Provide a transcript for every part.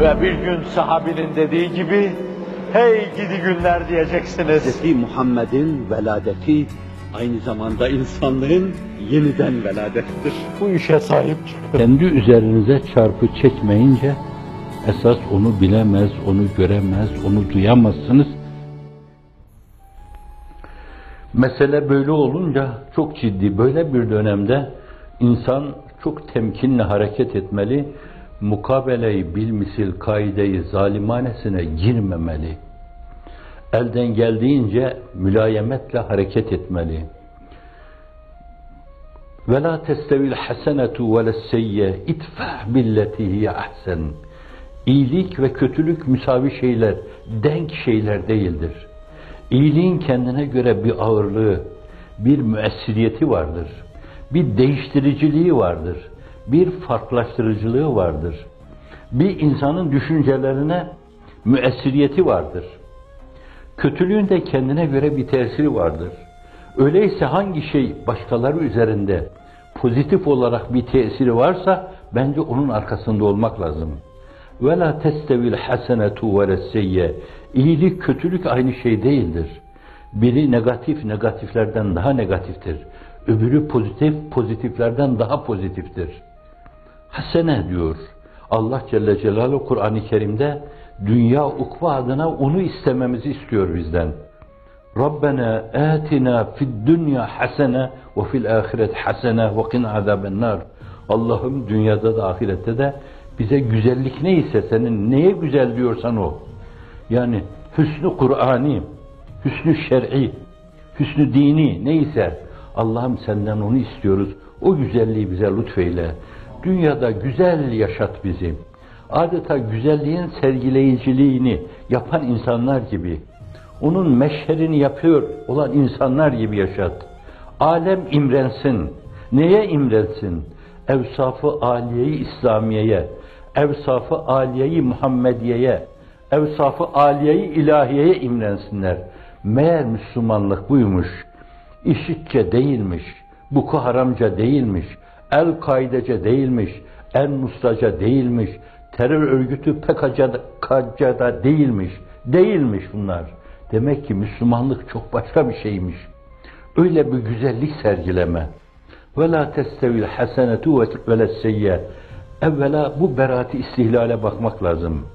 Ve bir gün sahabinin dediği gibi, hey gidi günler diyeceksiniz. Hz. Muhammed'in veladeti aynı zamanda insanlığın yeniden veladettir. Bu işe sahip çıkın. Kendi üzerinize çarpı çekmeyince, esas onu bilemez, onu göremez, onu duyamazsınız. Mesele böyle olunca çok ciddi, böyle bir dönemde insan çok temkinle hareket etmeli, mukabeleyi bilmisil kaideyi zalimanesine girmemeli. Elden geldiğince mülayemetle hareket etmeli. Ve la testevil hasenetu ve lesseyye itfa billeti hiye ahsen. İyilik ve kötülük müsavi şeyler, denk şeyler değildir. İyiliğin kendine göre bir ağırlığı, bir müessiriyeti vardır. Bir değiştiriciliği vardır. Bir farklılaştırıcılığı vardır. Bir insanın düşüncelerine müessiriyeti vardır. Kötülüğün de kendine göre bir tesiri vardır. Öyleyse hangi şey başkaları üzerinde pozitif olarak bir tesiri varsa bence onun arkasında olmak lazım. Ve la testevil hasenetu ve. İyilik, kötülük aynı şey değildir. Biri negatif, negatiflerden daha negatiftir. Öbürü pozitif, pozitiflerden daha pozitiftir. Hasene diyor. Allah Celle Celaluhu Kur'an-ı Kerim'de dünya ukva adına onu istememizi istiyor bizden. Rabbena atina fid dünya hasene ve fil ahiret hasene ve qina azaben. Allah'ım dünyada da ahirette de bize güzellik neyse senin neye güzel diyorsan o. Yani hüsnü Kur'ani, hüsnü şer'i, hüsnü dini neyse Allah'ım senden onu istiyoruz. O güzelliği bize lütfeyle. Dünyada güzel yaşat bizi. Adeta güzelliğin sergileyiciliğini yapan insanlar gibi, onun meşherini yapıyor olan insanlar gibi yaşat. Alem imrensin. Neye imrensin? Evsafı aliyeyi İslamiye'ye, evsafı aliyeyi Muhammediye'ye, evsafı aliyeyi ilahiyeye imrensinler. Meğer Müslümanlık buymuş. İşitçe değilmiş, buku haramca değilmiş, el kaidece değilmiş, en mustaca değilmiş, terör örgütü PKK'da değilmiş, değilmiş bunlar. Demek ki Müslümanlık çok başka bir şeymiş. Öyle bir güzellik sergileme. Ve la testevil hasenetu ve lesseyye. Evvela bu beraati istihlale bakmak lazım.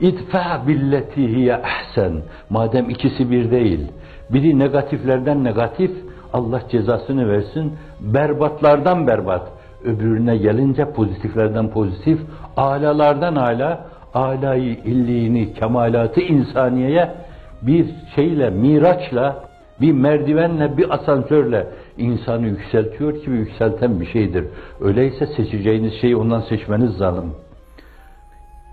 İdfa billeti hiye ahsen. Madem ikisi bir değil. Biri negatiflerden negatif, Allah cezasını versin. Berbatlardan berbat. Öbürüne gelince pozitiflerden pozitif, alalardan ala, alayı illiğini, kemalatı insaniyeye bir şeyle, miraçla, bir merdivenle, bir asansörle insanı yükseltiyor ki yükselten bir şeydir. Öyleyse seçeceğiniz şeyi ondan seçmeniz.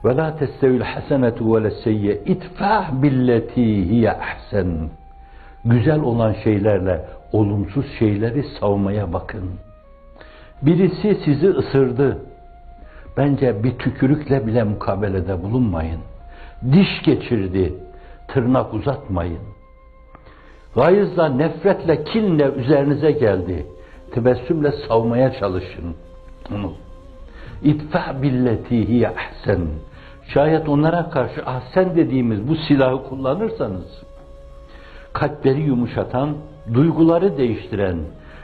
Ve la testevil hasenetu ve lesseyye itfa billeti hiye ahsen. Güzel olan şeylerle olumsuz şeyleri savmaya bakın. Birisi sizi ısırdı. Bence bir tükürükle bile mukabelede bulunmayın. Diş geçirdi. Tırnak uzatmayın. Gayızla, nefretle, kinle üzerinize geldi. Tebessümle savmaya çalışın. Onu. İtfa billeti hiye ahsen. Şayet onlara karşı ahsen dediğimiz bu silahı kullanırsanız, kalpleri yumuşatan, duyguları değiştiren,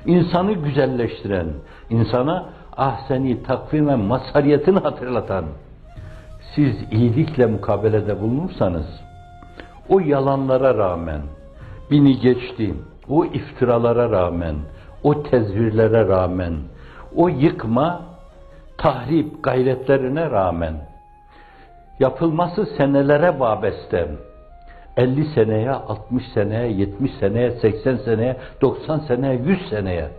insanı güzelleştiren, insana ahseni takvime mazhariyetini hatırlatan, siz iyilikle mukabelede bulunursanız, o yalanlara rağmen, bini geçti, o iftiralara rağmen, o tezvirlere rağmen, o yıkma, tahrip gayretlerine rağmen, yapılması senelere babeste, 50 seneye, 60 seneye, 70 seneye, 80 seneye, 90 seneye, 100 seneye,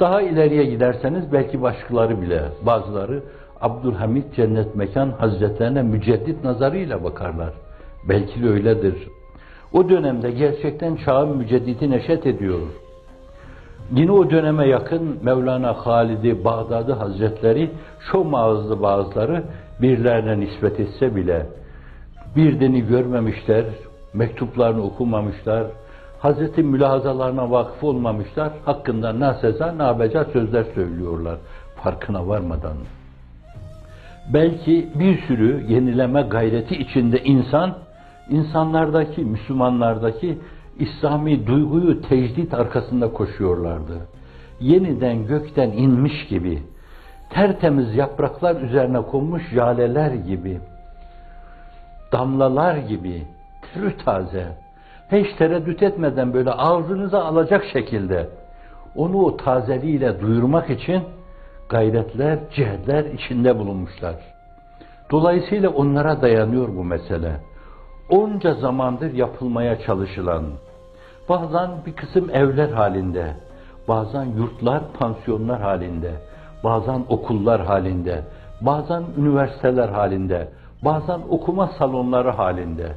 daha ileriye giderseniz belki başkaları bile, bazıları Abdülhamit Cennet Mekan Hazretlerine müceddit nazarıyla bakarlar. Belki de öyledir. O dönemde gerçekten çağın mücedditi neşet ediyor. Yine o döneme yakın Mevlana Halid-i Bağdadi Hazretleri şu ağızlı bazıları birilerine nispet etse bile bir dini görmemişler, mektuplarını okumamışlar, Hazreti mülahazalarına vakıf olmamışlar, hakkında naseza, nabeca sözler söylüyorlar farkına varmadan. Belki bir sürü yenileme gayreti içinde insan, insanlardaki, Müslümanlardaki İslami duyguyu tecdit arkasında koşuyorlardı. Yeniden gökten inmiş gibi, tertemiz yapraklar üzerine konmuş jaleler gibi, damlalar gibi, taze, hiç tereddüt etmeden böyle ağzınıza alacak şekilde onu o tazeliğiyle duyurmak için gayretler, cihetler içinde bulunmuşlar. Dolayısıyla onlara dayanıyor bu mesele. Onca zamandır yapılmaya çalışılan, bazen bir kısım evler halinde, bazen yurtlar, pansiyonlar halinde, bazen okullar halinde, bazen üniversiteler halinde, bazen okuma salonları halinde.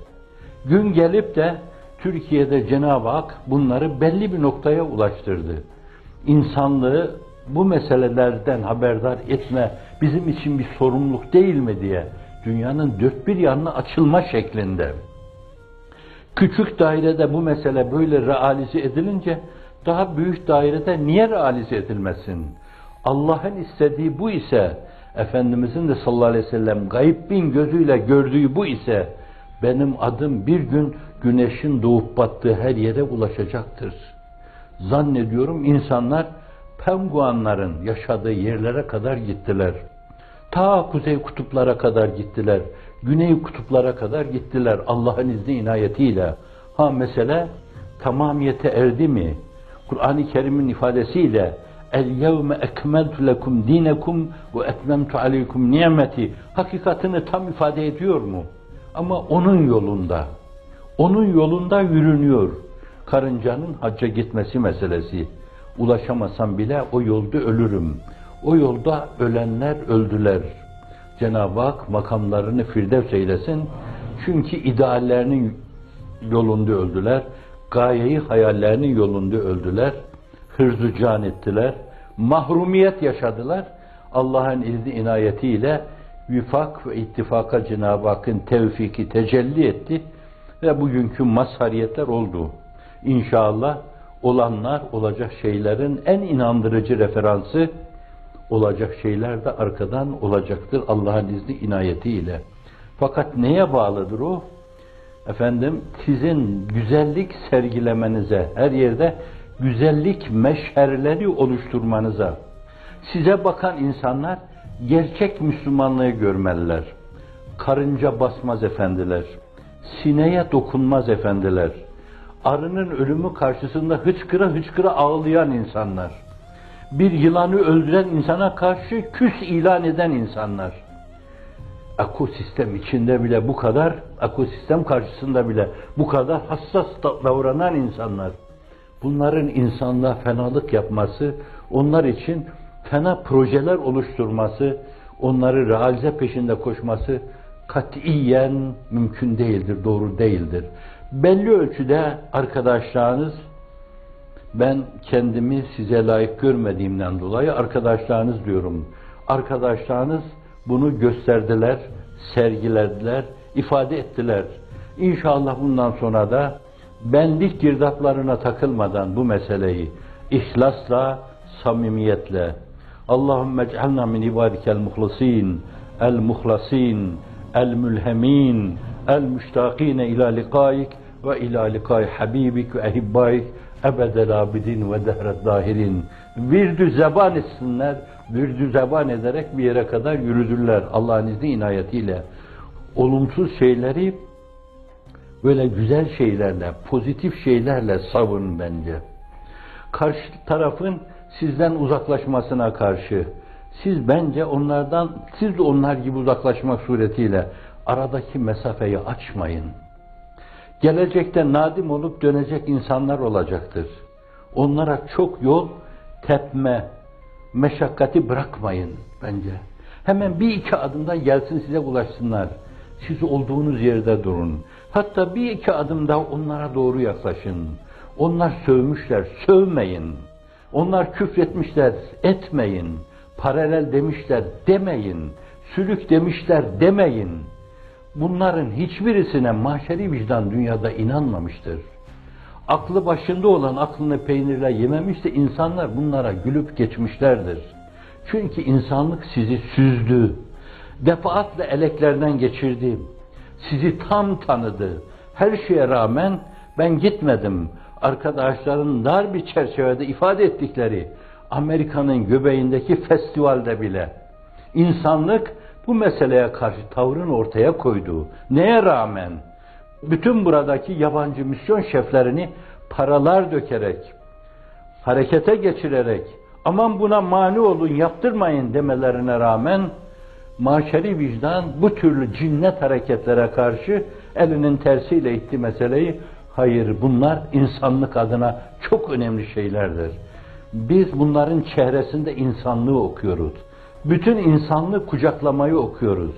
Gün gelip de Türkiye'de Cenab-ı Hak bunları belli bir noktaya ulaştırdı. İnsanlığı bu meselelerden haberdar etme bizim için bir sorumluluk değil mi diye dünyanın dört bir yanına açılma şeklinde. Küçük dairede bu mesele böyle realize edilince daha büyük dairede niye realize edilmesin? Allah'ın istediği bu ise Efendimizin de sallallahu aleyhi ve sellem gaybbin gözüyle gördüğü bu ise benim adım bir gün güneşin doğup battığı her yere ulaşacaktır. Zannediyorum insanlar penguanların yaşadığı yerlere kadar gittiler. Ta kuzey kutuplara kadar gittiler. Güney kutuplara kadar gittiler Allah'ın izni inayetiyle. Ha mesele tamamiyete erdi mi? Kur'an-ı Kerim'in ifadesiyle El yevme ekmeltu lekum dinekum ve etmemtu aleykum nimeti hakikatini tam ifade ediyor mu? Ama onun yolunda, onun yolunda yürünüyor. Karıncanın hacca gitmesi meselesi. Ulaşamasam bile o yolda ölürüm. O yolda ölenler öldüler. Cenab-ı Hak makamlarını firdevs eylesin. Çünkü ideallerinin yolunda öldüler. Gayeyi hayallerinin yolunda öldüler. Hırzı can ettiler. Mahrumiyet yaşadılar. Allah'ın izni inayetiyle vifak ve ittifaka Cenab-ı Hakk'ın tevfiki tecelli etti ve bugünkü mazhariyetler oldu. İnşallah olanlar olacak şeylerin en inandırıcı referansı olacak şeyler de arkadan olacaktır Allah'ın izni inayetiyle. Fakat neye bağlıdır o? Efendim sizin güzellik sergilemenize, her yerde güzellik meşherleri oluşturmanıza, size bakan insanlar gerçek Müslümanlığı görmeliler. Karınca basmaz efendiler, sineye dokunmaz efendiler, arının ölümü karşısında hıçkıra hıçkıra ağlayan insanlar, bir yılanı öldüren insana karşı küs ilan eden insanlar, ekosistem içinde bile bu kadar, ekosistem karşısında bile bu kadar hassas davranan insanlar, bunların insanlığa fenalık yapması, onlar için fena projeler oluşturması, onları realize peşinde koşması katiyen mümkün değildir, doğru değildir. Belli ölçüde arkadaşlarınız, ben kendimi size layık görmediğimden dolayı arkadaşlarınız diyorum. Arkadaşlarınız bunu gösterdiler, sergilediler, ifade ettiler. İnşallah bundan sonra da benlik girdaplarına takılmadan bu meseleyi ihlasla, samimiyetle Allahümme ec'alna min ibadikel muhlasin, el muhlasin, el mülhemin, el müştakine ila likaik ve ila likai habibik ve ehibbaik ebedel abidin ve dehret dahirin. Virdü zeban etsinler, virdü zeban ederek bir yere kadar yürüdüler Allah'ın izni inayetiyle. Olumsuz şeyleri böyle güzel şeylerle, pozitif şeylerle savun bence. Karşı tarafın sizden uzaklaşmasına karşı, siz bence onlardan, siz de onlar gibi uzaklaşmak suretiyle aradaki mesafeyi açmayın. Gelecekte nadim olup dönecek insanlar olacaktır. Onlara çok yol tepme, meşakkati bırakmayın bence. Hemen bir iki adımda gelsin size ulaşsınlar. Siz olduğunuz yerde durun. Hatta bir iki adım daha onlara doğru yaklaşın. Onlar sövmüşler, sövmeyin. Onlar küfretmişler, etmeyin. Paralel demişler, demeyin. Sülük demişler, demeyin. Bunların hiçbirisine mahşeri vicdan dünyada inanmamıştır. Aklı başında olan aklını peynirle yememiş insanlar bunlara gülüp geçmişlerdir. Çünkü insanlık sizi süzdü. Defaatle eleklerden geçirdi. Sizi tam tanıdı. Her şeye rağmen ben gitmedim. Arkadaşların dar bir çerçevede ifade ettikleri Amerika'nın göbeğindeki festivalde bile insanlık bu meseleye karşı tavrın ortaya koyduğu neye rağmen bütün buradaki yabancı misyon şeflerini paralar dökerek harekete geçirerek aman buna mani olun yaptırmayın demelerine rağmen maşeri vicdan bu türlü cinnet hareketlere karşı elinin tersiyle itti meseleyi. Hayır bunlar insanlık adına çok önemli şeylerdir. Biz bunların çehresinde insanlığı okuyoruz. Bütün insanlığı kucaklamayı okuyoruz.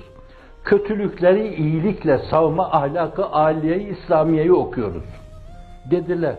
Kötülükleri iyilikle savma ahlakı aliyeyi İslamiyeyi okuyoruz. Dediler.